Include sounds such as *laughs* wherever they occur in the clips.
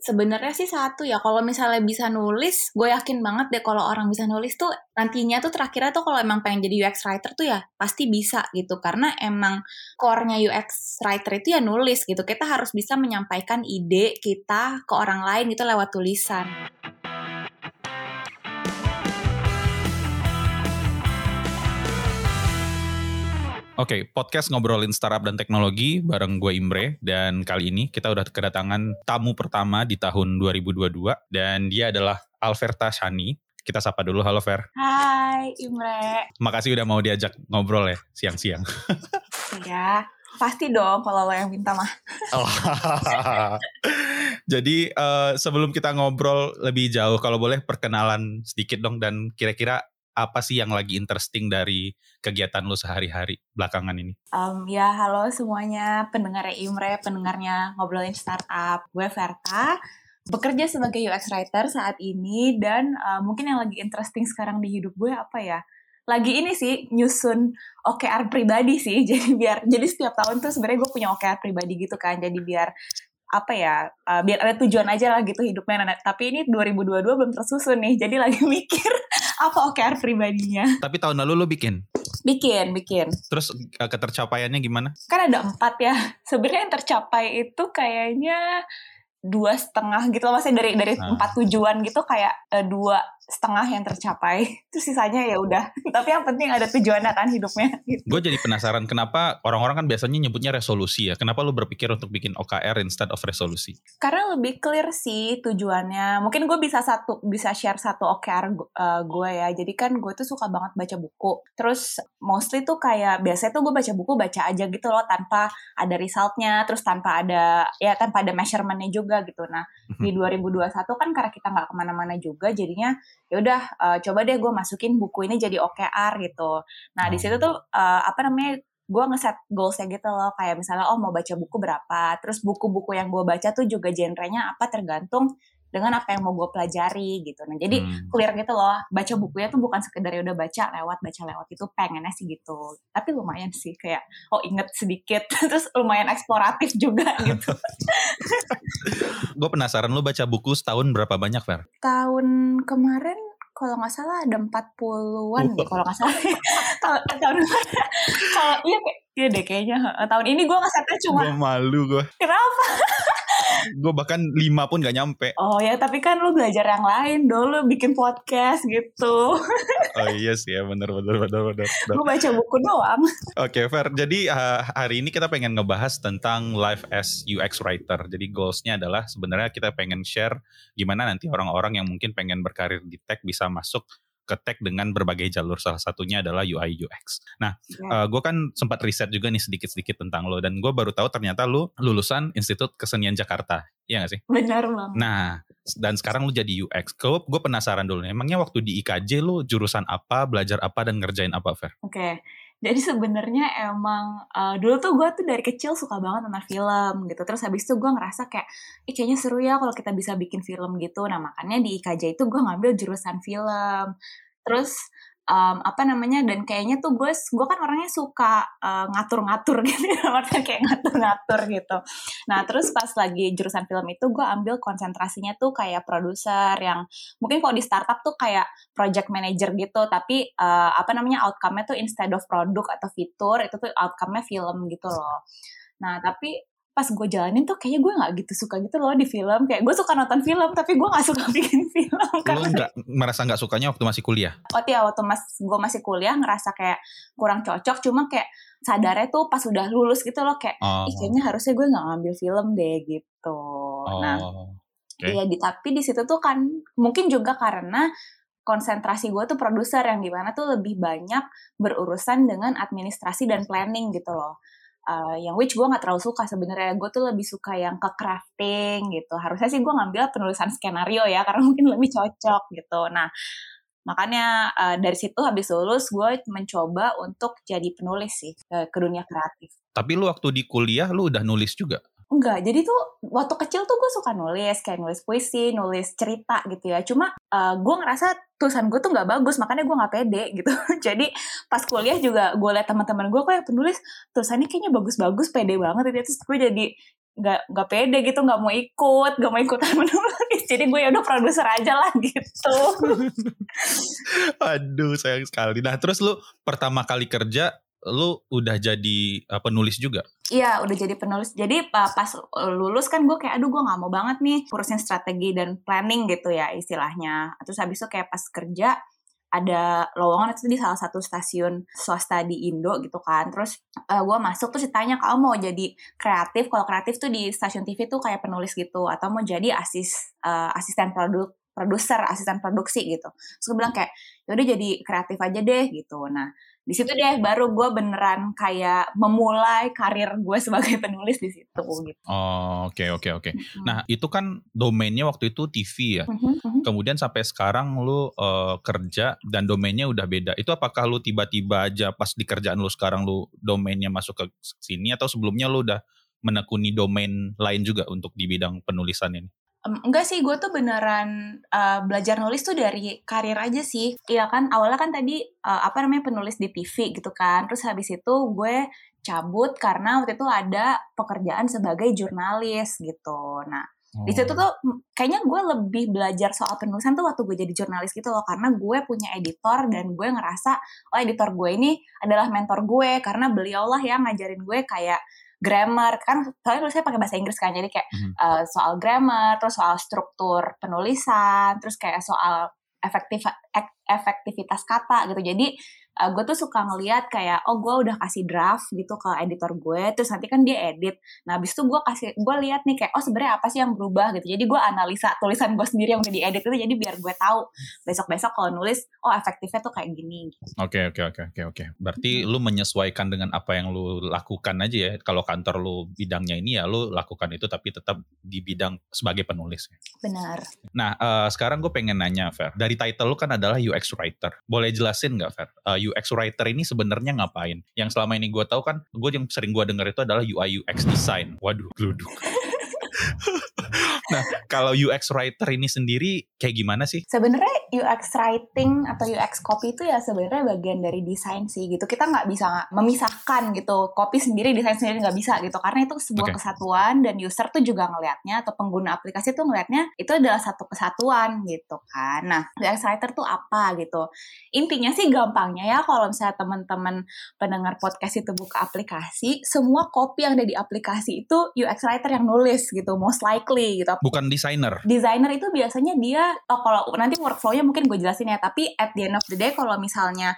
Sebenarnya sih satu ya, kalau misalnya bisa nulis, gue yakin banget deh kalau orang bisa nulis tuh nantinya tuh terakhirnya tuh kalau emang pengen jadi UX writer tuh ya pasti bisa gitu. Karena emang core-nya UX writer itu ya nulis gitu. Kita harus bisa menyampaikan ide kita ke orang lain itu lewat tulisan. Oke, okay, podcast ngobrolin startup dan teknologi bareng gue Imre dan kali ini kita udah kedatangan tamu pertama di tahun 2022 dan dia adalah Alverta Shani. Kita sapa dulu, halo Ver. Hai Imre. Makasih udah mau diajak ngobrol ya siang-siang. *laughs* Iya, pasti dong kalau lo yang minta mah. *laughs* oh. Jadi uh, sebelum kita ngobrol lebih jauh, kalau boleh perkenalan sedikit dong dan kira-kira apa sih yang lagi interesting dari kegiatan lo sehari-hari belakangan ini? Um, ya, halo semuanya pendengar Imre, pendengarnya ngobrolin startup. Gue Verta, bekerja sebagai UX writer saat ini dan uh, mungkin yang lagi interesting sekarang di hidup gue apa ya? Lagi ini sih nyusun OKR pribadi sih. *laughs* Jadi biar jadi setiap tahun tuh sebenarnya gue punya OKR pribadi gitu kan. Jadi biar apa ya uh, biar ada tujuan aja lah gitu hidupnya nah, tapi ini 2022 belum tersusun nih jadi lagi *laughs* mikir apa OKR pribadinya. Tapi tahun lalu lo bikin? Bikin bikin. Terus uh, ketercapaiannya gimana? Kan ada empat ya. *laughs* Sebenarnya yang tercapai itu kayaknya dua setengah gitu loh. Maksudnya dari dari nah. empat tujuan gitu kayak uh, dua setengah yang tercapai. *laughs* Terus sisanya ya udah. *laughs* Tapi yang penting ada tujuannya kan hidupnya. Gitu. gue jadi penasaran kenapa orang-orang kan biasanya nyebutnya resolusi ya. Kenapa lu berpikir untuk bikin OKR instead of resolusi? Karena lebih clear sih tujuannya. Mungkin gue bisa satu bisa share satu OKR uh, eh, gue ya. Jadi kan gue tuh suka banget baca buku. Terus mostly tuh kayak biasanya tuh gue baca buku baca aja gitu loh tanpa ada resultnya terus tanpa ada ya tanpa ada measurementnya juga juga gitu. Nah di 2021 mhm. kan karena kita nggak ke mana-mana juga, jadinya ya udah uh, coba deh gue masukin buku ini jadi OKR gitu. Nah di situ tuh uh, apa namanya gue ngeset goalsnya gitu loh. Kayak misalnya oh mau baca buku berapa? Terus buku-buku yang gue baca tuh juga genrenya apa? Tergantung dengan apa yang mau gue pelajari gitu. Nah jadi hmm. clear gitu loh, baca bukunya tuh bukan sekedar ya udah baca lewat baca lewat itu pengennya sih gitu. Tapi lumayan sih kayak oh inget sedikit, *laughs* terus lumayan eksploratif juga *laughs* gitu. gue penasaran lu baca buku setahun berapa banyak Fer? Tahun kemarin kalau nggak salah ada 40-an deh kalau nggak salah. *laughs* tahun tahun kalau iya iya deh kayaknya tahun ini gue ngesetnya cuma gue malu gue kenapa gue bahkan lima pun gak nyampe. Oh ya, tapi kan lu belajar yang lain dulu, bikin podcast gitu. oh iya sih ya, bener bener bener bener. Gue baca buku doang. Oke, okay, Fer. Jadi uh, hari ini kita pengen ngebahas tentang life as UX writer. Jadi goalsnya adalah sebenarnya kita pengen share gimana nanti orang-orang yang mungkin pengen berkarir di tech bisa masuk ke tech dengan berbagai jalur salah satunya adalah UI UX. Nah, yeah. Ya. uh, gue kan sempat riset juga nih sedikit-sedikit tentang lo dan gue baru tahu ternyata lo lulusan Institut Kesenian Jakarta, iya gak sih? Benar bang. Nah, dan sekarang lo jadi UX. Gue gue penasaran dulu emangnya waktu di IKJ lo jurusan apa, belajar apa dan ngerjain apa, Fer? Oke. Okay. Jadi sebenarnya emang uh, dulu tuh gue tuh dari kecil suka banget sama film gitu. Terus habis itu gue ngerasa kayak, Ih, kayaknya seru ya kalau kita bisa bikin film gitu. Nah makanya di IKJ itu gue ngambil jurusan film. Terus um, apa namanya dan kayaknya tuh gue gue kan orangnya suka uh, ngatur-ngatur *laughs* gitu maksudnya kayak ngatur-ngatur gitu. Nah terus pas lagi jurusan film itu gue ambil konsentrasinya tuh kayak produser yang mungkin kalau di startup tuh kayak project manager gitu tapi uh, apa namanya outcome-nya tuh instead of produk atau fitur itu tuh outcome-nya film gitu loh. Nah tapi pas gue jalanin tuh kayaknya gue nggak gitu suka gitu loh di film kayak gue suka nonton film tapi gue nggak suka *laughs* bikin film lo nggak merasa nggak sukanya waktu masih kuliah oh iya waktu mas gue masih kuliah ngerasa kayak kurang cocok cuma kayak sadarnya tuh pas udah lulus gitu loh kayak oh. Ih, kayaknya harusnya gue nggak ngambil film deh gitu oh. nah okay. iya tapi di situ tuh kan mungkin juga karena konsentrasi gue tuh produser yang di mana tuh lebih banyak berurusan dengan administrasi dan planning gitu loh uh, yang which gue nggak terlalu suka sebenarnya. Gue tuh lebih suka yang ke crafting gitu. Harusnya sih gue ngambil penulisan skenario ya *laughs* karena mungkin lebih cocok gitu. Nah makanya uh, dari situ habis lulus gue mencoba untuk jadi penulis sih ke, ke dunia kreatif. Tapi lu waktu di kuliah lu udah nulis juga Enggak, jadi tuh waktu kecil tuh gue suka nulis, kayak nulis puisi, nulis cerita gitu ya. Cuma uh, gue ngerasa tulisan gue tuh nggak bagus, makanya gue nggak pede *laughs* gitu. jadi pas kuliah juga gue liat teman-teman gue kok yang penulis tulisannya kayaknya bagus-bagus, pede banget gitu. Terus gue jadi nggak nggak pede gitu nggak mau ikut nggak mau ikutan *laughs* menulis jadi gue ya udah produser aja lah gitu *laughs* aduh sayang sekali nah terus lu pertama kali kerja lu udah jadi uh, penulis juga? Iya, udah jadi penulis. Jadi pas lulus kan gue kayak, aduh gue gak mau banget nih urusin strategi dan planning gitu ya istilahnya. Terus habis itu kayak pas kerja, ada lowongan itu di salah satu stasiun swasta di Indo gitu kan. Terus uh, gue masuk terus ditanya kamu mau jadi kreatif. Kalau kreatif tuh di stasiun TV tuh kayak penulis gitu atau mau jadi asis uh, asisten produk produser, asisten produksi gitu. Terus gue bilang kayak, yaudah jadi kreatif aja deh gitu. Nah, di situ deh baru gue beneran kayak memulai karir gue *laughs* sebagai penulis di situ gitu. Oh oke okay, oke okay, oke. Okay. Mm-hmm. Nah itu kan domainnya waktu itu TV ya. Mm-hmm. Kemudian sampai sekarang lu uh, kerja dan domainnya udah beda. Itu apakah lu tiba-tiba aja pas di kerjaan lu sekarang lu domainnya masuk ke sini atau sebelumnya lu udah menekuni domain lain juga untuk di bidang penulisan ini? Um, enggak sih, gue tuh beneran uh, belajar nulis tuh dari karir aja sih. Iya kan, awalnya kan tadi uh, apa namanya penulis di TV gitu kan. Terus habis itu gue cabut karena waktu itu ada pekerjaan sebagai jurnalis gitu. Nah, oh. di situ oh. tuh kayaknya gue lebih belajar soal penulisan tuh waktu gue jadi jurnalis gitu loh. Karena gue punya editor dan gue ngerasa, oh editor gue ini adalah mentor gue. Karena beliau lah yang ngajarin gue kayak grammar kan soalnya saya pakai bahasa Inggris kan jadi kayak mm-hmm. uh, soal grammar terus soal struktur penulisan terus kayak soal efektif efektivitas kata gitu jadi uh, gue tuh suka ngeliat kayak oh gue udah kasih draft gitu ke editor gue terus nanti kan dia edit. Nah abis itu gue kasih gue lihat nih kayak oh sebenarnya apa sih yang berubah gitu. Jadi gue analisa tulisan gue sendiri yang udah diedit itu jadi biar gue tahu besok besok kalau nulis oh efektifnya tuh kayak gini oke oke oke oke oke. Berarti lu menyesuaikan dengan apa yang lu lakukan aja ya. Kalau kantor lu bidangnya ini ya lu lakukan itu tapi tetap di bidang sebagai penulis. Benar. Nah uh, sekarang gue pengen nanya Fer. Dari title lu kan adalah UX writer. Boleh jelasin nggak Fer? Uh, UX writer ini sebenarnya ngapain? Yang selama ini gue tahu kan, gue yang sering gue dengar itu adalah UI UX design. Waduh, geluduk. *laughs* nah, kalau UX writer ini sendiri kayak gimana sih? Sebenarnya UX writing atau UX copy itu ya sebenarnya bagian dari desain sih gitu. Kita nggak bisa memisahkan gitu. Copy sendiri, desain sendiri nggak bisa gitu. Karena itu sebuah okay. kesatuan dan user tuh juga ngelihatnya atau pengguna aplikasi tuh ngelihatnya itu adalah satu kesatuan gitu kan. Nah, UX writer tuh apa gitu? Intinya sih gampangnya ya kalau misalnya teman-teman pendengar podcast itu buka aplikasi, semua copy yang ada di aplikasi itu UX writer yang nulis gitu, most likely gitu. Bukan desainer. Desainer itu biasanya dia oh kalau nanti mungkin gue jelasin ya, tapi at the end of the day kalau misalnya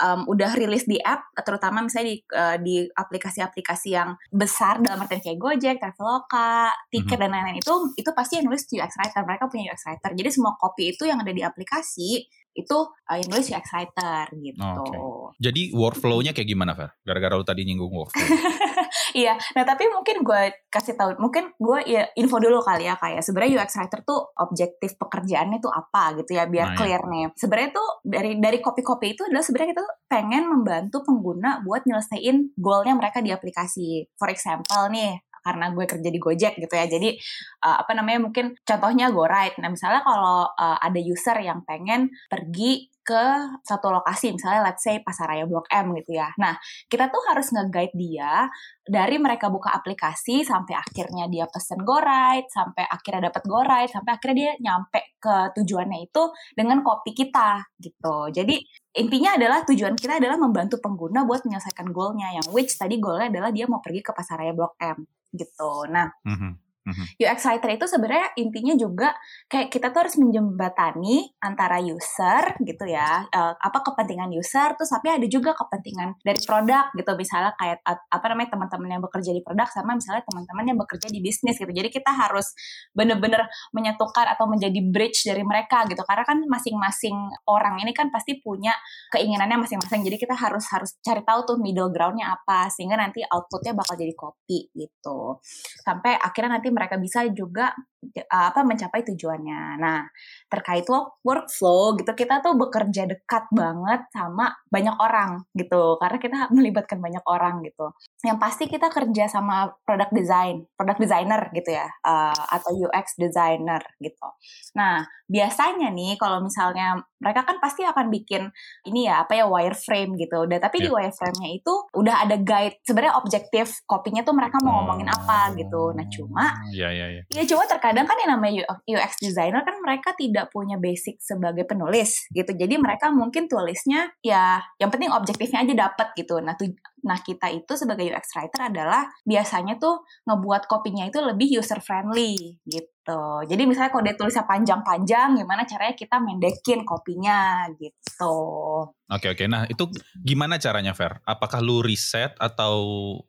um, udah rilis di app, terutama misalnya di uh, di aplikasi-aplikasi yang besar dalam artian kayak Gojek, Traveloka, tiket mm -hmm. dan lain-lain itu itu pasti yang nulis UX writer. Mereka punya UX writer. Jadi semua copy itu yang ada di aplikasi itu uh, yang nulis UX writer gitu. Okay. Jadi workflow-nya kayak gimana, Fer? Gara-gara lu tadi nyinggung workflow. *laughs* iya, nah tapi mungkin gue kasih tahu, mungkin gue ya info dulu kali ya kayak sebenarnya UX writer tuh objektif pekerjaannya tuh apa gitu ya biar nah, ya. clear ya. nih. Sebenarnya tuh dari dari copy-copy itu adalah sebenarnya kita pengen membantu pengguna buat nyelesain goalnya mereka di aplikasi. For example nih, karena gue kerja di Gojek gitu ya. Jadi uh, apa namanya mungkin contohnya GoRide. Nah, misalnya kalau uh, ada user yang pengen pergi ke satu lokasi, misalnya let's say Pasaraya Blok M gitu ya. Nah, kita tuh harus nge-guide dia dari mereka buka aplikasi sampai akhirnya dia pesen GoRide, sampai akhirnya dapat GoRide, sampai akhirnya dia nyampe ke tujuannya itu dengan kopi kita gitu. Jadi intinya adalah tujuan kita adalah membantu pengguna buat menyelesaikan goalnya yang which tadi goalnya adalah dia mau pergi ke Pasaraya Blok M gitu. Nah, mm -hmm. Mm-hmm. UX writer itu sebenarnya intinya juga kayak kita tuh harus menjembatani antara user gitu ya, uh, apa kepentingan user, terus tapi ada juga kepentingan dari produk gitu, misalnya kayak apa namanya teman-teman yang bekerja di produk sama misalnya teman-teman yang bekerja di bisnis gitu. Jadi kita harus bener-bener menyatukan atau menjadi bridge dari mereka gitu, karena kan masing-masing orang ini kan pasti punya keinginannya masing-masing. Jadi kita harus harus cari tahu tuh middle groundnya apa, sehingga nanti outputnya bakal jadi copy gitu. Sampai akhirnya nanti mereka bisa juga apa mencapai tujuannya. Nah, terkait workflow gitu kita tuh bekerja dekat banget sama banyak orang gitu karena kita melibatkan banyak orang gitu. Yang pasti kita kerja sama product design, product designer gitu ya, uh, atau UX designer gitu. Nah, biasanya nih kalau misalnya mereka kan pasti akan bikin ini ya apa ya wireframe gitu. Dan tapi yeah. di ya. wireframe-nya itu udah ada guide sebenarnya objektif kopinya tuh mereka mau ngomongin apa gitu. Nah, cuma ya ya ya. Ya cuma terkadang kan yang namanya UX designer kan mereka tidak punya basic sebagai penulis gitu. Jadi mereka mungkin tulisnya ya yang penting objektifnya aja dapat gitu. Nah, tuh Nah, kita itu sebagai UX writer adalah biasanya tuh ngebuat kopinya itu lebih user friendly gitu gitu. Jadi misalnya kalau dia tulisnya panjang-panjang, gimana caranya kita mendekin kopinya gitu. Oke oke. Nah itu gimana caranya Fer? Apakah lu riset atau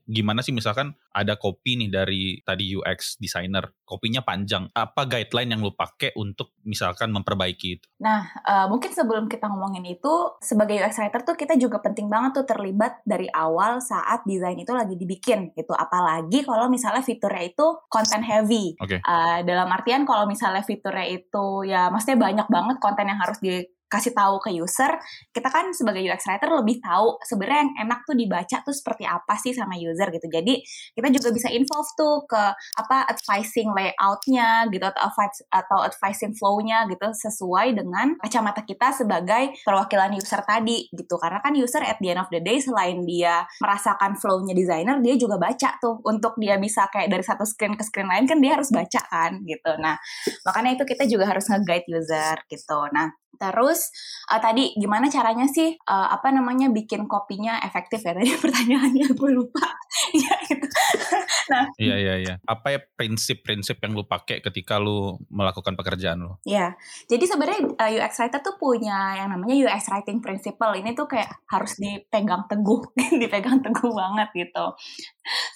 gimana sih misalkan ada kopi nih dari tadi UX designer, kopinya panjang. Apa guideline yang lu pakai untuk misalkan memperbaiki itu? Nah uh, mungkin sebelum kita ngomongin itu, sebagai UX writer tuh kita juga penting banget tuh terlibat dari awal saat desain itu lagi dibikin gitu. Apalagi kalau misalnya fiturnya itu content heavy. Okay. Uh, dalam dalam artian kalau misalnya fiturnya itu ya maksudnya banyak banget konten yang harus di kasih tahu ke user, kita kan sebagai UX writer lebih tahu sebenarnya yang enak tuh dibaca tuh seperti apa sih sama user gitu. Jadi kita juga bisa involve tuh ke apa advising layoutnya gitu atau advice atau advising flow-nya gitu sesuai dengan kacamata kita sebagai perwakilan user tadi gitu. Karena kan user at the end of the day selain dia merasakan flow-nya designer, dia juga baca tuh untuk dia bisa kayak dari satu screen ke screen lain kan dia harus baca kan gitu. Nah makanya itu kita juga harus nge-guide user gitu. Nah Terus uh, tadi gimana caranya sih uh, apa namanya bikin kopinya efektif ya *laughs* tadi pertanyaannya gue lupa. *laughs* Iya gitu. *laughs* nah, iya iya iya. Apa ya prinsip-prinsip yang lu pakai ketika lu melakukan pekerjaan lu? Iya. Jadi sebenarnya uh, UX writer tuh punya yang namanya UX writing principle. Ini tuh kayak harus dipegang teguh, dipegang teguh banget gitu.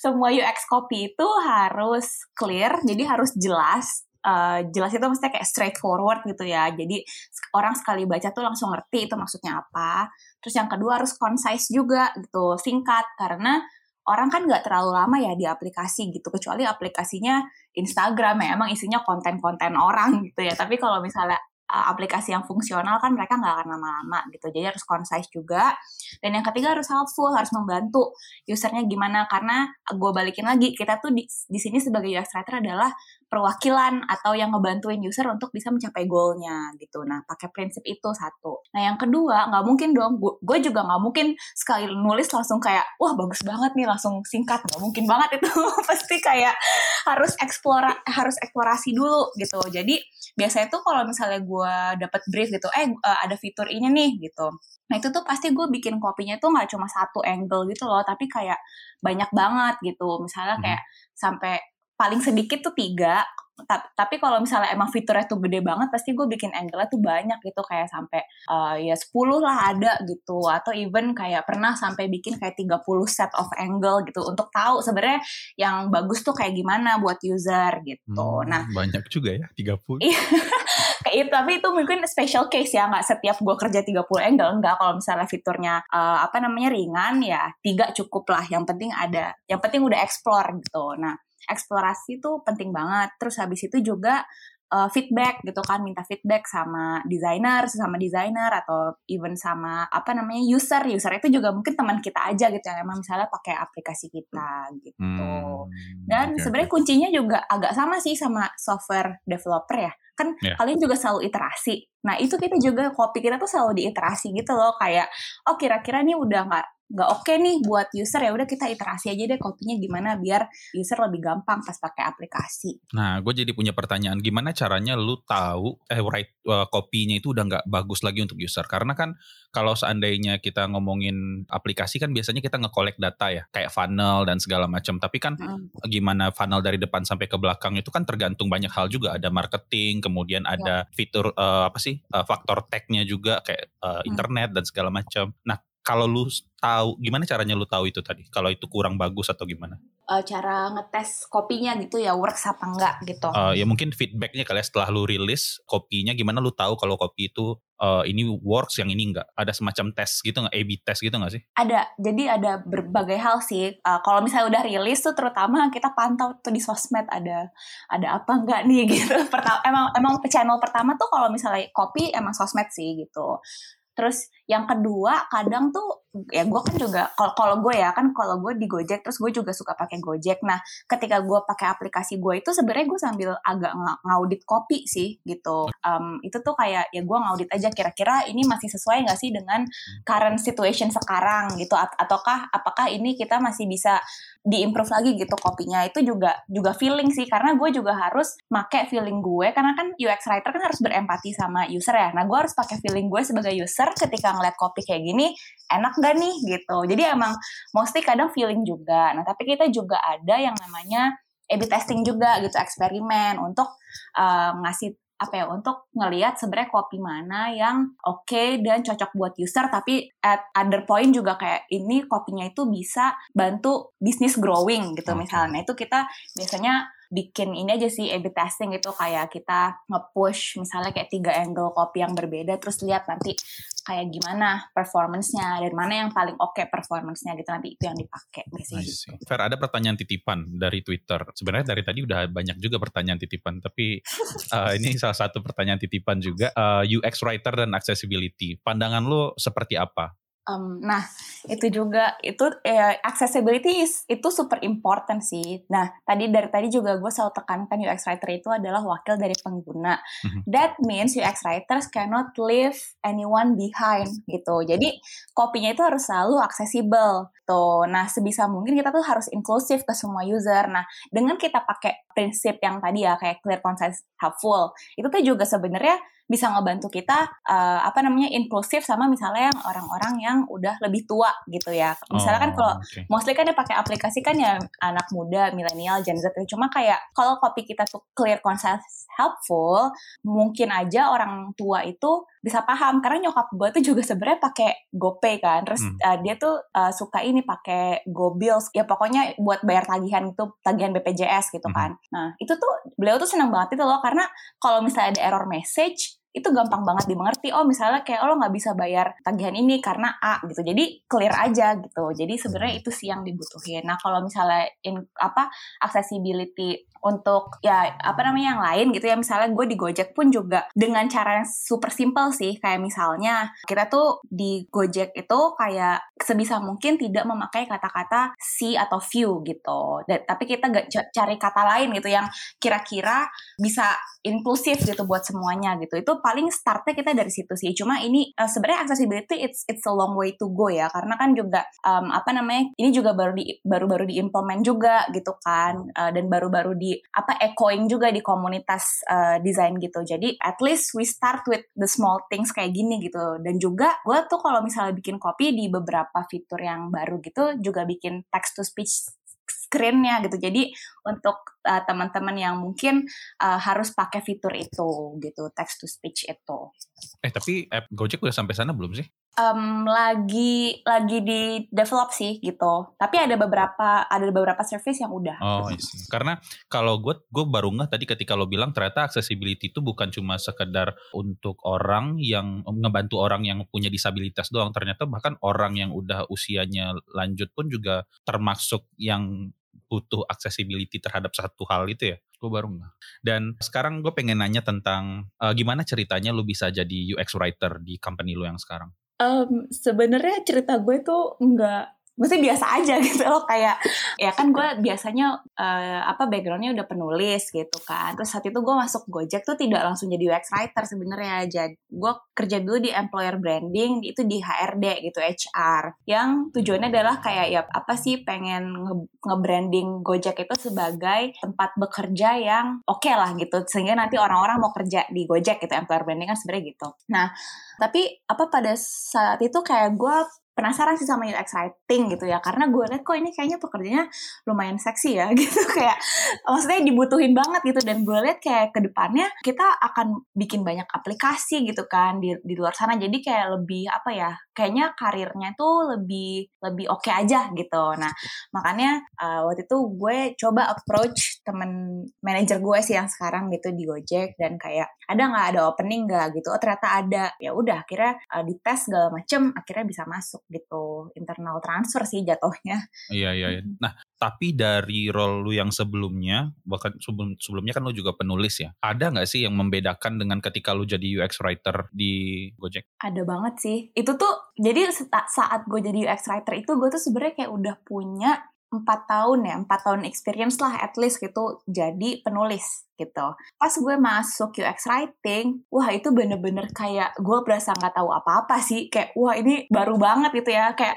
Semua UX copy itu harus clear, jadi harus jelas uh, jelas itu maksudnya kayak straightforward gitu ya. Jadi orang sekali baca tuh langsung ngerti itu maksudnya apa. Terus yang kedua harus concise juga gitu, singkat. Karena orang kan nggak terlalu lama ya di aplikasi gitu kecuali aplikasinya Instagram ya. Emang isinya konten-konten orang gitu ya. Tapi kalau misalnya uh, aplikasi yang fungsional kan mereka nggak akan lama-lama gitu. Jadi harus concise juga. Dan yang ketiga harus helpful harus membantu usernya gimana. Karena gue balikin lagi kita tuh di, di sini sebagai UX adalah perwakilan atau yang ngebantuin user untuk bisa mencapai goalnya gitu. Nah, pakai prinsip itu satu. Nah, yang kedua nggak mungkin dong. Gue juga nggak mungkin sekali nulis langsung kayak wah bagus banget nih langsung singkat. Nggak mungkin banget itu. *laughs* Pasti kayak harus eksplora harus eksplorasi dulu gitu. Jadi biasanya tuh kalau misalnya gue dapat brief gitu, eh ada fitur ini nih gitu. Nah itu tuh pasti gue bikin kopinya tuh nggak cuma satu angle gitu loh, tapi kayak banyak banget gitu. Misalnya hmm. kayak sampai paling sedikit tuh tiga tapi kalau misalnya emang fiturnya tuh gede banget pasti gue bikin angle-nya tuh banyak gitu kayak sampai uh, ya 10 lah ada gitu atau even kayak pernah sampai bikin kayak 30 set of angle gitu untuk tahu sebenarnya yang bagus tuh kayak gimana buat user gitu. Hmm, nah, banyak juga ya 30. Iya. *laughs* tapi itu mungkin special case ya nggak setiap gue kerja 30 angle enggak kalau misalnya fiturnya uh, apa namanya ringan ya tiga cukup lah yang penting ada yang penting udah explore gitu. Nah, eksplorasi tuh penting banget. Terus habis itu juga uh, feedback gitu kan, minta feedback sama desainer, sama desainer atau even sama apa namanya user. User itu juga mungkin teman kita aja gitu yang emang misalnya pakai aplikasi kita gitu. Hmm, Dan okay, sebenarnya kuncinya juga agak sama sih sama software developer ya. Kan yeah. kalian juga selalu iterasi. Nah, itu kita juga kopi kita tuh selalu diiterasi gitu loh kayak oh kira-kira nih udah nggak nggak oke okay nih buat user ya udah kita iterasi aja deh kopinya gimana biar user lebih gampang pas pakai aplikasi. Nah, gue jadi punya pertanyaan gimana caranya lu tahu eh write uh, kopinya itu udah nggak bagus lagi untuk user karena kan kalau seandainya kita ngomongin aplikasi kan biasanya kita nge-collect data ya kayak funnel dan segala macam tapi kan hmm. gimana funnel dari depan sampai ke belakang itu kan tergantung banyak hal juga ada marketing kemudian ada ya. fitur uh, apa sih uh, faktor tag-nya juga kayak uh, internet dan segala macam. Nah, kalau lu tahu gimana caranya lu tahu itu tadi? Kalau itu kurang bagus atau gimana? Uh, cara ngetes kopinya gitu ya works apa enggak gitu. Uh, ya mungkin feedbacknya kali ya setelah lu rilis kopinya gimana lu tahu kalau kopi itu uh, ini works yang ini enggak? Ada semacam tes gitu nggak? A/B test gitu nggak sih? Ada. Jadi ada berbagai hal sih. Uh, kalau misalnya udah rilis tuh terutama kita pantau tuh di sosmed ada ada apa enggak nih *laughs* gitu. Pertama emang emang channel pertama tuh kalau misalnya kopi emang sosmed sih gitu Terus yang kedua kadang tuh ya gue kan juga kalau kalau gue ya kan kalau gue di Gojek terus gue juga suka pakai Gojek. Nah ketika gue pakai aplikasi gue itu sebenarnya gue sambil agak ng ngaudit kopi sih gitu. Um, itu tuh kayak ya gue ngaudit aja kira-kira ini masih sesuai nggak sih dengan current situation sekarang gitu. Ataukah apakah ini kita masih bisa diimprove lagi gitu kopinya. Itu juga juga feeling sih karena gue juga harus make feeling gue. Karena kan UX writer kan harus berempati sama user ya. Nah gue harus pakai feeling gue sebagai user ketika ngeliat kopi kayak gini enak gak nih gitu. Jadi emang mostly kadang feeling juga. Nah tapi kita juga ada yang namanya A/B testing juga gitu eksperimen untuk uh, ngasih apa ya untuk ngelihat sebenarnya kopi mana yang oke okay dan cocok buat user tapi at other point juga kayak ini kopinya itu bisa bantu bisnis growing gitu okay. misalnya. Itu kita biasanya bikin ini aja sih A/B testing itu kayak kita nge-push misalnya kayak tiga angle kopi yang berbeda terus lihat nanti kayak gimana performance-nya dan mana yang paling oke okay performance-nya gitu nanti itu yang dipakai biasanya gitu. Fer ada pertanyaan titipan dari Twitter. Sebenarnya dari tadi udah banyak juga pertanyaan titipan tapi uh, *laughs* ini salah satu pertanyaan titipan juga uh, eh, UX writer dan accessibility. Pandangan lo seperti apa Um, nah, itu juga itu eh, accessibility is, itu super important sih. Nah, tadi dari tadi juga gue selalu tekankan UX writer itu adalah wakil dari pengguna. Mm-hmm. That means UX writers cannot leave anyone behind gitu. Jadi kopinya itu harus selalu accessible. Tuh. Nah, sebisa mungkin kita tuh harus inklusif ke semua user. Nah, dengan kita pakai prinsip yang tadi ya kayak clear, concise, helpful, itu tuh juga sebenarnya bisa ngebantu kita uh, apa namanya inklusif sama misalnya yang orang-orang yang udah lebih tua gitu ya. Misalnya kan oh, kan kalau okay. mostly kan dia pakai aplikasi kan ya anak muda, milenial, Gen Z. Cuma kayak kalau kopi kita tuh clear, concise, helpful, mungkin aja orang tua itu bisa paham karena nyokap gue tuh juga sebenarnya pakai GoPay kan. Terus hmm. uh, dia tuh uh, suka ini pakai GoBills. Ya pokoknya buat bayar tagihan itu tagihan BPJS gitu hmm. kan. Nah, itu tuh beliau tuh senang banget itu loh karena kalau misalnya ada error message itu gampang banget dimengerti. Oh misalnya kayak oh, lo nggak bisa bayar tagihan ini karena A gitu. Jadi clear aja gitu. Jadi sebenarnya itu sih yang dibutuhin. Nah kalau misalnya in apa accessibility untuk ya apa namanya yang lain gitu ya. Misalnya gue di Gojek pun juga dengan cara yang super simple sih. Kayak misalnya kita tuh di Gojek itu kayak sebisa mungkin tidak memakai kata-kata see atau view gitu. Dan, tapi kita gak cari kata lain gitu yang kira-kira bisa inklusif gitu buat semuanya gitu. Itu paling startnya kita dari situ sih. Cuma ini uh, sebenarnya accessibility it's it's a long way to go ya. Karena kan juga um, apa namanya ini juga baru di baru-baru diimplement juga gitu kan. Uh, dan baru-baru di apa echoing juga di komunitas uh, desain gitu jadi at least we start with the small things kayak gini gitu dan juga gue tuh kalau misalnya bikin kopi di beberapa fitur yang baru gitu juga bikin text to speech screennya gitu. Jadi untuk uh, teman-teman yang mungkin uh, harus pakai fitur itu gitu, text to speech itu. Eh tapi app Gojek udah sampai sana belum sih? Um, lagi lagi di develop sih gitu. Tapi ada beberapa ada beberapa service yang udah. Oh. Karena kalau gue gue baru nggak tadi ketika lo bilang ternyata accessibility itu bukan cuma sekedar untuk orang yang ngebantu orang yang punya disabilitas doang. Ternyata bahkan orang yang udah usianya lanjut pun juga termasuk yang butuh accessibility terhadap satu hal itu ya gue baru nggak dan sekarang gue pengen nanya tentang uh, gimana ceritanya lu bisa jadi UX writer di company lu yang sekarang um, sebenarnya cerita gue tuh nggak mesti biasa aja *laughs* gitu loh kayak ya kan gue biasanya uh, apa backgroundnya udah penulis gitu kan. Terus saat itu gue masuk Gojek tuh tidak langsung jadi UX writer sebenarnya. Jadi gue kerja dulu di employer branding itu di HRD gitu HR yang tujuannya adalah kayak ya apa sih pengen nge-branding Gojek itu sebagai tempat bekerja yang oke okay lah gitu. Sehingga nanti orang-orang mau kerja di Gojek gitu employer branding kan sebenarnya gitu. Nah tapi apa pada saat itu kayak gue penasaran sih sama UX writing gitu ya. Karena gue liat kok ini kayaknya pekerjaannya lumayan seksi ya *laughs* gitu. Kayak maksudnya dibutuhin banget gitu. Dan gue liat kayak ke depannya kita akan bikin banyak aplikasi gitu kan di di luar sana. Jadi kayak lebih apa ya kayaknya karirnya tuh lebih lebih oke okay aja gitu. Nah makanya uh, waktu itu gue coba approach temen manajer gue sih yang sekarang gitu di Gojek. Dan kayak ada nggak? Ada opening nggak? Gitu. Oh ternyata ada. Ya udah akhirnya uh, dites segala macem akhirnya bisa masuk masuk gitu internal transfer sih jatuhnya. Iya iya. iya. Nah tapi dari role lu yang sebelumnya, bahkan sebelum sebelumnya kan lu juga penulis ya. Ada nggak sih yang membedakan dengan ketika lu jadi UX writer di Gojek? Ada banget sih. Itu tuh jadi saat gue jadi UX writer itu gue tuh sebenarnya kayak udah punya empat tahun ya, empat tahun experience lah at least gitu jadi penulis gitu. Pas gue masuk UX writing, wah itu bener-bener kayak gue berasa nggak tahu apa-apa sih, kayak wah ini baru banget gitu ya, kayak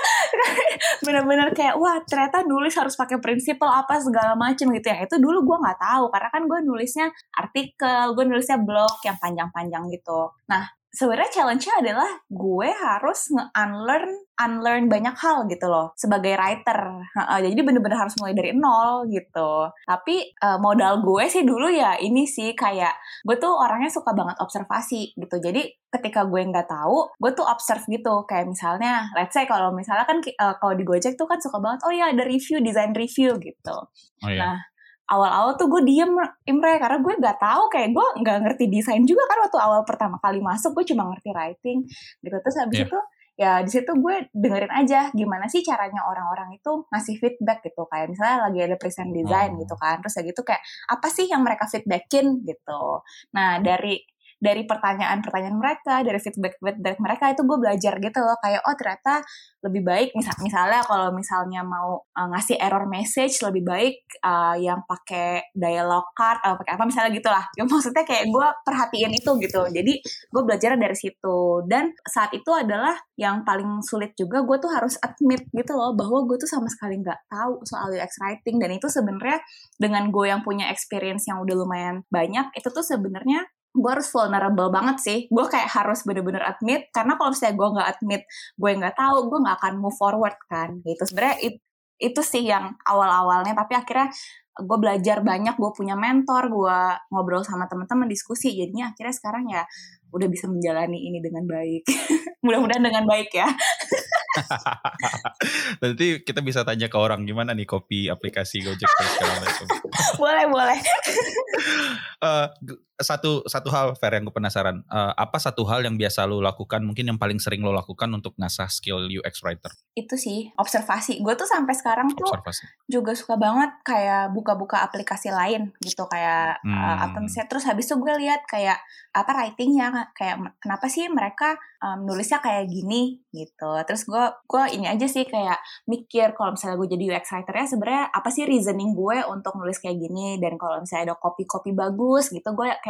*laughs* bener-bener kayak wah ternyata nulis harus pakai prinsipal apa segala macem gitu ya. Itu dulu gue nggak tahu karena kan gue nulisnya artikel, gue nulisnya blog yang panjang-panjang gitu. Nah sebenarnya challenge-nya adalah gue harus nge-unlearn unlearn banyak hal gitu loh sebagai writer. jadi bener-bener harus mulai dari nol gitu. Tapi uh, modal gue sih dulu ya ini sih kayak gue tuh orangnya suka banget observasi gitu. Jadi ketika gue nggak tahu, gue tuh observe gitu. Kayak misalnya, let's say kalau misalnya kan uh, kalau di Gojek tuh kan suka banget, oh ya ada review, design review gitu. Oh, iya. Nah awal-awal tuh gue diem Imre karena gue nggak tahu kayak gue nggak ngerti desain juga kan waktu awal pertama kali masuk gue cuma ngerti writing gitu. Terus habis yeah. itu ya di situ gue dengerin aja gimana sih caranya orang-orang itu ngasih feedback gitu. Kayak misalnya lagi ada present design oh. gitu kan. Terus ya gitu kayak apa sih yang mereka feedbackin? Gitu. Nah dari dari pertanyaan-pertanyaan mereka, dari feedback-feedback mereka itu gue belajar gitu loh kayak oh ternyata lebih baik misal misalnya kalau misalnya mau uh, ngasih error message lebih baik uh, yang pakai dialog card atau pakai apa misalnya gitulah. Ya maksudnya kayak gue perhatiin itu gitu. Jadi gue belajar dari situ dan saat itu adalah yang paling sulit juga gue tuh harus admit gitu loh bahwa gue tuh sama sekali nggak tahu soal UX writing dan itu sebenarnya dengan gue yang punya experience yang udah lumayan banyak itu tuh sebenarnya gue harus vulnerable banget sih. Gue kayak harus bener-bener admit karena kalau misalnya gue nggak admit gue nggak tahu gue nggak akan move forward kan gitu. Sebenarnya it, itu sih yang awal-awalnya tapi akhirnya gue belajar banyak gue punya mentor gue ngobrol sama teman-teman diskusi jadinya akhirnya sekarang ya udah bisa menjalani ini dengan baik. *laughs* Mudah-mudahan dengan baik ya. *laughs* Nanti kita bisa tanya ke orang gimana nih kopi aplikasi Gojek segala *laughs* boleh boleh. uh, satu satu hal Fer yang gue penasaran. Uh, apa satu hal yang biasa lo lakukan mungkin yang paling sering lo lakukan untuk ngasah skill UX writer? Itu sih observasi. Gue tuh sampai sekarang tuh observasi. juga suka banget kayak buka-buka aplikasi lain gitu kayak hmm. uh, apa misalnya terus habis itu gue lihat kayak apa writingnya kayak kenapa sih mereka um, nulisnya kayak gini gitu terus gue gue ini aja sih kayak mikir kalau misalnya gue jadi UX writer ya sebenarnya apa sih reasoning gue untuk nulis kayak gini dan kalau misalnya ada copy-copy bagus gitu gue kayak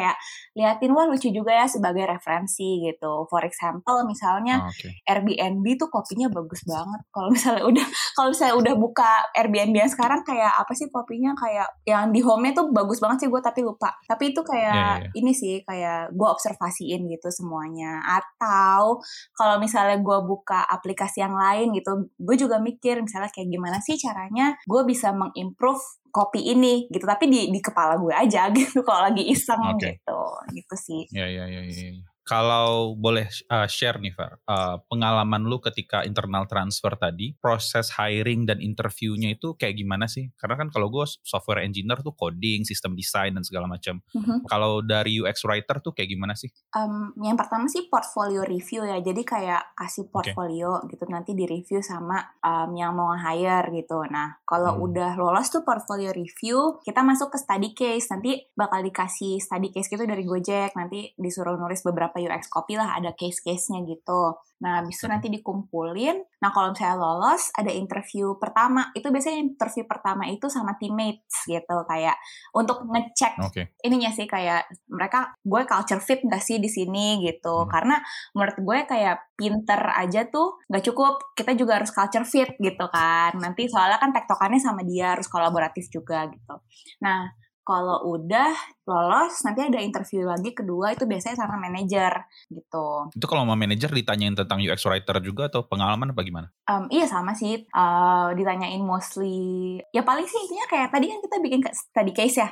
liatin wah lucu juga ya sebagai referensi gitu. For example misalnya oh, okay. Airbnb tuh kopinya bagus banget. Kalau misalnya udah *laughs* kalau misalnya udah buka Airbnb yang sekarang kayak apa sih kopinya? Kayak yang di home-nya tuh bagus banget sih gue tapi lupa. Tapi itu kayak yeah, yeah, yeah. ini sih kayak gue observasiin gitu semuanya. Atau kalau misalnya gue buka aplikasi yang lain gitu gue juga mikir misalnya kayak gimana sih caranya gue bisa mengimprove kopi ini gitu tapi di di kepala gue aja *laughs* gitu kalau lagi iseng okay. gitu gitu sih ya ya ya ya, ya. Kalau boleh uh, share nih, Far, uh, pengalaman lu ketika internal transfer tadi, proses hiring dan interviewnya itu kayak gimana sih? Karena kan kalau gue software engineer tuh coding, sistem desain dan segala macam. Mm-hmm. Kalau dari UX writer tuh kayak gimana sih? Um, yang pertama sih portfolio review ya. Jadi kayak kasih portfolio okay. gitu nanti di review sama um, yang mau hire gitu. Nah kalau hmm. udah lolos tuh portfolio review, kita masuk ke study case. Nanti bakal dikasih study case gitu dari Gojek. Nanti disuruh nulis beberapa UX copy lah ada case-case-nya gitu. Nah, habis itu nanti dikumpulin. Nah, kalau misalnya lolos, ada interview pertama. Itu biasanya interview pertama itu sama teammates gitu. Kayak untuk ngecek okay. ininya sih kayak mereka, gue culture fit gak sih di sini gitu. Hmm. Karena menurut gue kayak pinter aja tuh gak cukup. Kita juga harus culture fit gitu kan. Nanti soalnya kan tektokannya sama dia harus kolaboratif juga gitu. Nah, kalau udah lolos nanti ada interview lagi kedua itu biasanya sama manajer gitu. Itu kalau sama manajer ditanyain tentang UX writer juga atau pengalaman apa gimana? Um, iya sama sih uh, ditanyain mostly ya paling sih intinya kayak tadi kan kita bikin study case ya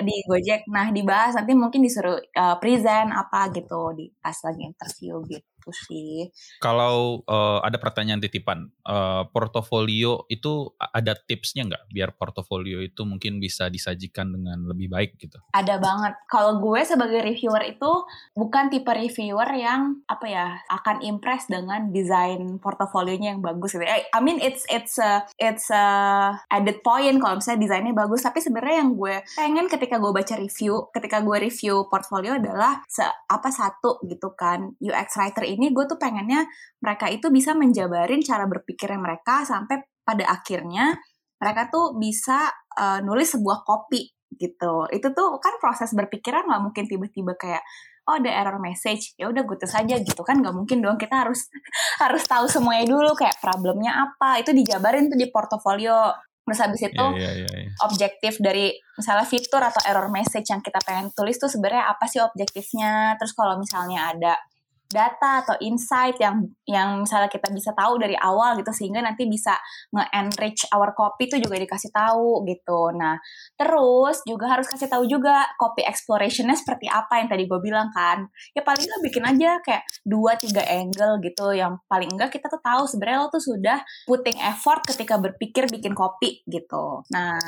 di Gojek. Nah dibahas nanti mungkin disuruh uh, present apa gitu di pas lagi interview gitu. Gitu sih. Kalau uh, ada pertanyaan titipan, uh, portofolio itu ada tipsnya nggak biar portofolio itu mungkin bisa disajikan dengan lebih baik gitu? Ada banget. Kalau gue sebagai reviewer itu bukan tipe reviewer yang apa ya akan impress dengan desain portofolionya yang bagus gitu. I mean it's it's a, it's a added point kalau misalnya desainnya bagus. Tapi sebenarnya yang gue pengen ketika gue baca review, ketika gue review portfolio adalah se apa satu gitu kan UX writer ini gue tuh pengennya mereka itu bisa menjabarin cara berpikirnya mereka sampai pada akhirnya mereka tuh bisa uh, nulis sebuah kopi gitu. Itu tuh kan proses berpikiran nggak mungkin tiba-tiba kayak oh ada error message ya udah gue saja gitu kan nggak mungkin dong kita harus *laughs* harus tahu semuanya dulu kayak problemnya apa itu dijabarin tuh di portofolio Terus habis itu yeah, yeah, yeah, yeah. objektif dari misalnya fitur atau error message yang kita pengen tulis tuh sebenarnya apa sih objektifnya. Terus kalau misalnya ada data atau insight yang yang misalnya kita bisa tahu dari awal gitu sehingga nanti bisa nge-enrich our copy itu juga dikasih tahu gitu. Nah, terus juga harus kasih tahu juga copy explorationnya seperti apa yang tadi gue bilang kan. Ya paling nggak bikin aja kayak dua tiga angle gitu yang paling enggak kita tuh tahu sebenarnya lo tuh sudah putting effort ketika berpikir bikin copy gitu. Nah,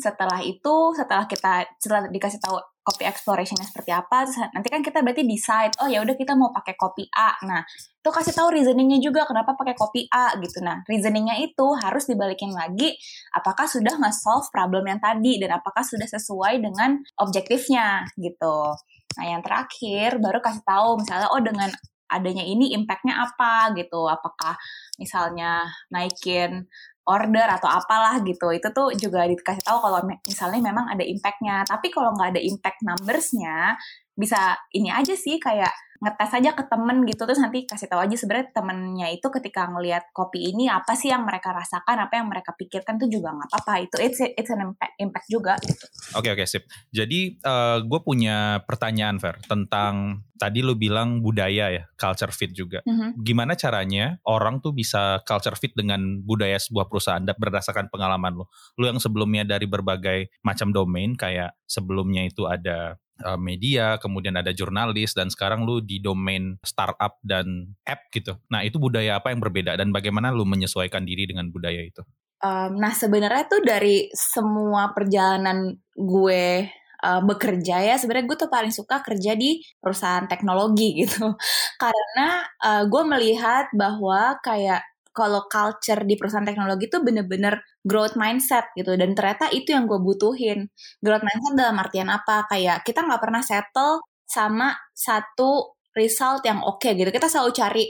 setelah itu setelah kita setelah dikasih tahu copy explorationnya seperti apa terus nanti kan kita berarti decide oh ya udah kita mau pakai copy A. Nah itu kasih tahu reasoningnya juga kenapa pakai copy A gitu. Nah reasoningnya itu harus dibalikin lagi apakah sudah nge-solve problem yang tadi dan apakah sudah sesuai dengan objektifnya gitu. Nah yang terakhir baru kasih tahu misalnya oh dengan adanya ini impactnya apa gitu. Apakah misalnya naikin order atau apalah gitu itu tuh juga dikasih tahu kalau misalnya memang ada impactnya. Tapi kalau nggak ada impact numbersnya bisa ini aja sih kayak ngetes aja ke temen gitu terus nanti kasih tahu aja sebenarnya temennya itu ketika ngelihat kopi ini apa sih yang mereka rasakan apa yang mereka pikirkan itu juga nggak apa-apa itu it's it's an impact, impact juga gitu. Oke okay, oke okay, sip. Jadi uh, eh, gue punya pertanyaan Fer tentang tadi lu bilang budaya ya culture fit juga. Mm-hmm. Gimana caranya orang tuh bisa culture fit dengan budaya sebuah perusahaan berdasarkan pengalaman lu. Lu yang sebelumnya dari berbagai macam domain kayak sebelumnya itu ada Eh, media, kemudian ada jurnalis, dan sekarang lu di domain startup dan app gitu. Nah itu budaya apa yang berbeda dan bagaimana lu menyesuaikan diri dengan budaya itu? Um, nah sebenarnya tuh dari semua perjalanan gue uh, bekerja ya sebenarnya gue tuh paling suka kerja di perusahaan teknologi *laughs* gitu karena uh, gue melihat bahwa kayak kalau culture di perusahaan teknologi itu bener-bener growth mindset gitu. Dan ternyata itu yang gue butuhin. Growth mindset dalam artian apa? Kayak kita nggak pernah settle sama satu result yang oke okay, gitu. Kita selalu cari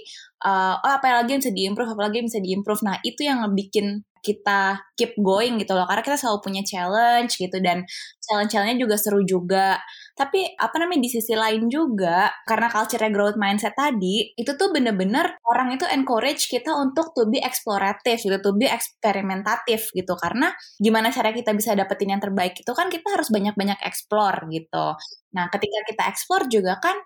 uh, oh apa lagi yang bisa diimprove apa lagi yang bisa diimprove. Nah itu yang bikin kita keep going gitu loh. Karena kita selalu punya challenge gitu dan challenge-challenge juga seru juga. Tapi apa namanya di sisi lain juga karena culture growth mindset tadi itu tuh bener-bener orang itu encourage kita untuk to be explorative gitu to be eksperimentatif gitu. Karena gimana cara kita bisa dapetin yang terbaik itu kan kita harus banyak-banyak explore gitu. Nah ketika kita explore juga kan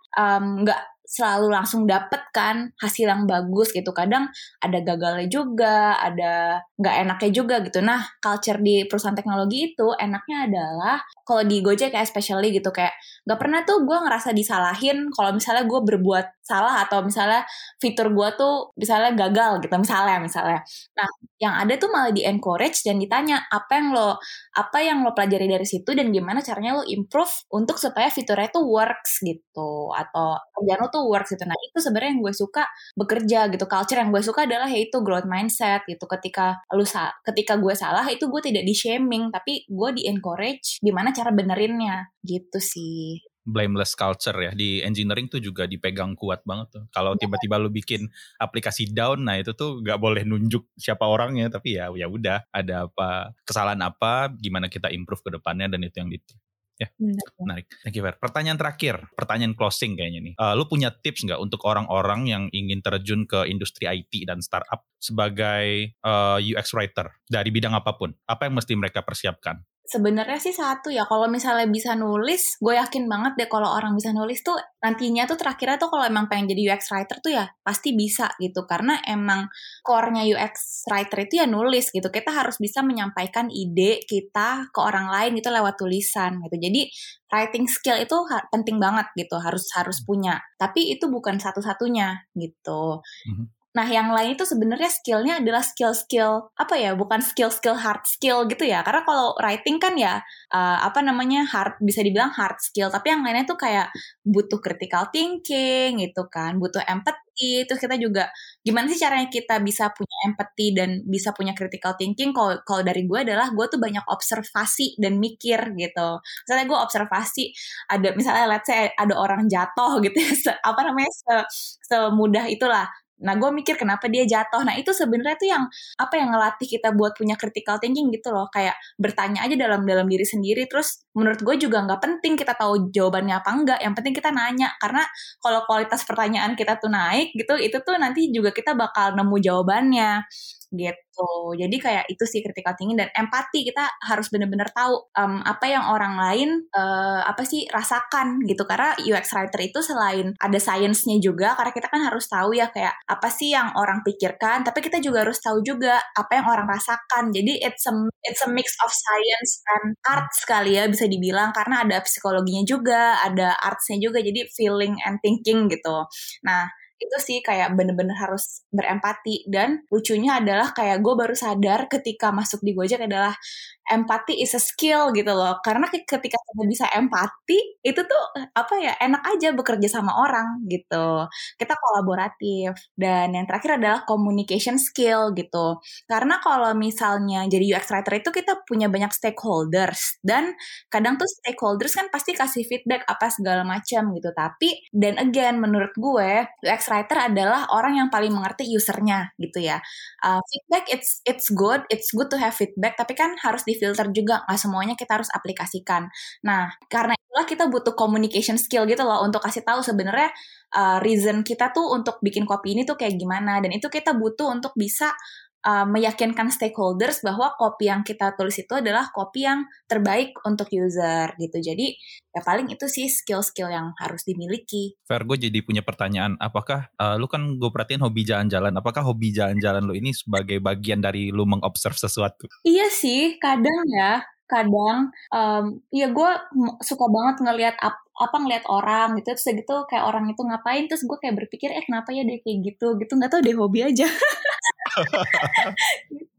nggak um, selalu langsung dapet kan hasil yang bagus gitu. Kadang ada gagalnya juga ada nggak enaknya juga gitu. Nah culture di perusahaan teknologi itu enaknya adalah kalau di Gojek kayak especially gitu kayak nggak pernah tuh gue ngerasa disalahin kalau misalnya gue berbuat salah atau misalnya fitur gue tuh misalnya gagal gitu misalnya misalnya. Nah yang ada tuh malah di encourage dan ditanya apa yang lo apa yang lo pelajari dari situ dan gimana caranya lo improve untuk supaya fiturnya tuh works? gitu. Atau kerjaan lo tuh works gitu. Nah itu sebenarnya yang gue suka bekerja gitu. Culture yang gue suka adalah yaitu growth mindset gitu. Ketika lu sa ketika gue salah itu gue tidak di shaming tapi gue di encourage gimana cara benerinnya. Gitu sih. Blameless culture ya. Di engineering tuh juga dipegang kuat banget tuh. Kalau iya. tiba-tiba lu bikin aplikasi down, nah itu tuh nggak boleh nunjuk siapa orangnya, tapi ya ya udah. Ada apa kesalahan apa, gimana kita improve ke depannya dan itu yang di Ya, menarik. Thank you, Fer. Pertanyaan terakhir, pertanyaan closing kayaknya nih. Uh, lu punya tips nggak untuk orang-orang yang ingin terjun ke industri IT dan startup sebagai uh, eh, UX writer dari bidang apa pun? Apa yang mesti mereka persiapkan? Sebenarnya sih satu ya, kalau misalnya bisa nulis, gue yakin banget deh kalau orang bisa nulis tuh nantinya tuh terakhirnya tuh kalau emang pengen jadi UX writer tuh ya pasti bisa gitu. Karena emang core-nya UX writer itu ya nulis gitu. Kita harus bisa menyampaikan ide kita ke orang lain itu lewat tulisan gitu. Jadi writing skill itu penting banget gitu, harus harus punya. Tapi itu bukan satu-satunya gitu. Mm -hmm. Nah, yang lain itu sebenarnya skillnya adalah skill-skill apa ya? Bukan skill-skill hard skill gitu ya. Karena kalau writing kan ya uh, apa namanya hard bisa dibilang hard skill. Tapi yang lainnya tuh kayak butuh critical thinking gitu kan, butuh empathy. Terus kita juga gimana sih caranya kita bisa punya empathy dan bisa punya critical thinking? Kalau dari gue adalah gue tuh banyak observasi dan mikir gitu. Misalnya gue observasi ada misalnya let's say ada orang jatuh gitu ya, apa namanya se semudah itulah Nah, gue mikir kenapa dia jatuh. Nah, itu sebenarnya tuh yang apa yang ngelatih kita buat punya critical thinking gitu loh. Kayak bertanya aja dalam dalam diri sendiri. Terus menurut gue juga nggak penting kita tahu jawabannya apa enggak. Yang penting kita nanya. Karena kalau kualitas pertanyaan kita tuh naik gitu, itu tuh nanti juga kita bakal nemu jawabannya gitu. Jadi kayak itu sih critical thinking dan empati kita harus benar-benar tahu um, apa yang orang lain uh, apa sih rasakan gitu. Karena UX writer itu selain ada sainsnya juga karena kita kan harus tahu ya kayak apa sih yang orang pikirkan, tapi kita juga harus tahu juga apa yang orang rasakan. Jadi it's a it's a mix of science and art sekali ya bisa dibilang karena ada psikologinya juga, ada artsnya juga. Jadi feeling and thinking gitu. Nah, itu sih kayak bener-bener harus berempati. Dan lucunya adalah kayak gue baru sadar ketika masuk di Gojek adalah empati is a skill gitu loh. Karena ketika kita bisa empati itu tuh apa ya enak aja bekerja sama orang gitu. Kita kolaboratif. Dan yang terakhir adalah communication skill gitu. Karena kalau misalnya jadi UX writer itu kita punya banyak stakeholders. Dan kadang tuh stakeholders kan pasti kasih feedback apa segala macam gitu. Tapi dan again menurut gue UX writer adalah orang yang paling mengerti usernya gitu ya. Uh, feedback it's it's good it's good to have feedback. Tapi kan harus di filter juga nggak semuanya kita harus aplikasikan. Nah karena itulah kita butuh communication skill gitu loh untuk kasih tahu sebenarnya uh, reason kita tuh untuk bikin kopi ini tuh kayak gimana. Dan itu kita butuh untuk bisa uh, meyakinkan stakeholders bahwa kopi yang kita tulis itu adalah kopi yang terbaik untuk user gitu. Jadi ya paling itu sih skill-skill yang harus dimiliki. Fair, gue jadi punya pertanyaan, apakah uh, lu kan gue perhatiin hobi jalan-jalan, apakah hobi jalan-jalan lu ini sebagai bagian dari lu mengobserv sesuatu? Iya sih, kadang ya, kadang um, ya gue suka banget ngelihat ap, apa ngelihat orang gitu. Terus gitu kayak orang itu ngapain terus gue kayak berpikir eh kenapa ya dia kayak gitu? Gitu nggak tau deh hobi aja. *laughs*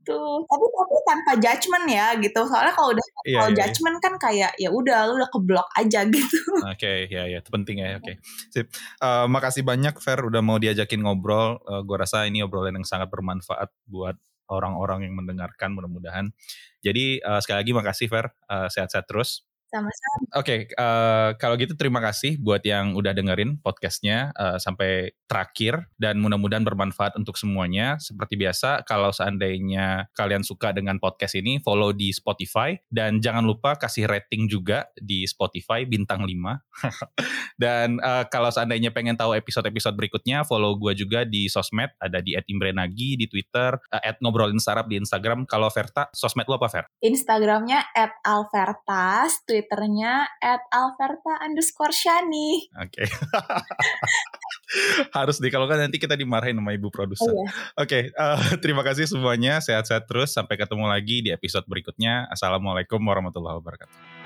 Gitu. Tapi tapi tanpa judgement ya gitu. Soalnya kalau udah yeah, kalau yeah, judgement yeah. kan kayak ya udah lu udah keblok aja *laughs* gitu. Oke okay, ya ya itu penting ya oke. Okay. sip. Uh, makasih banyak Fer udah mau diajakin ngobrol. Uh, eh, gue rasa ini obrolan yang sangat bermanfaat buat orang-orang yang mendengarkan mudah-mudahan. Jadi uh, sekali lagi makasih Fer. Uh, sehat-sehat terus sama-sama. Oke, okay, uh, eh, kalau gitu terima kasih buat yang udah dengerin podcastnya uh, sampai terakhir dan mudah-mudahan bermanfaat untuk semuanya. Seperti biasa, kalau seandainya kalian suka dengan podcast ini, follow di Spotify dan jangan lupa kasih rating juga di Spotify bintang 5. *laughs* dan uh, kalau seandainya pengen tahu episode-episode berikutnya, follow gue juga di sosmed, ada di @imbrenagi di Twitter, uh, @ngobrolin di Instagram. Kalau Verta, sosmed lo apa Ver? Instagramnya @alvertas, Twitter Twitternya at alverta underscore shani. Oke. Okay. *laughs* Harus di kalau kan nanti kita dimarahin sama ibu produser. Oh, iya. Oke, okay, uh, eh, *laughs* terima kasih semuanya. Sehat-sehat terus. Sampai ketemu lagi di episode berikutnya. Assalamualaikum warahmatullahi wabarakatuh.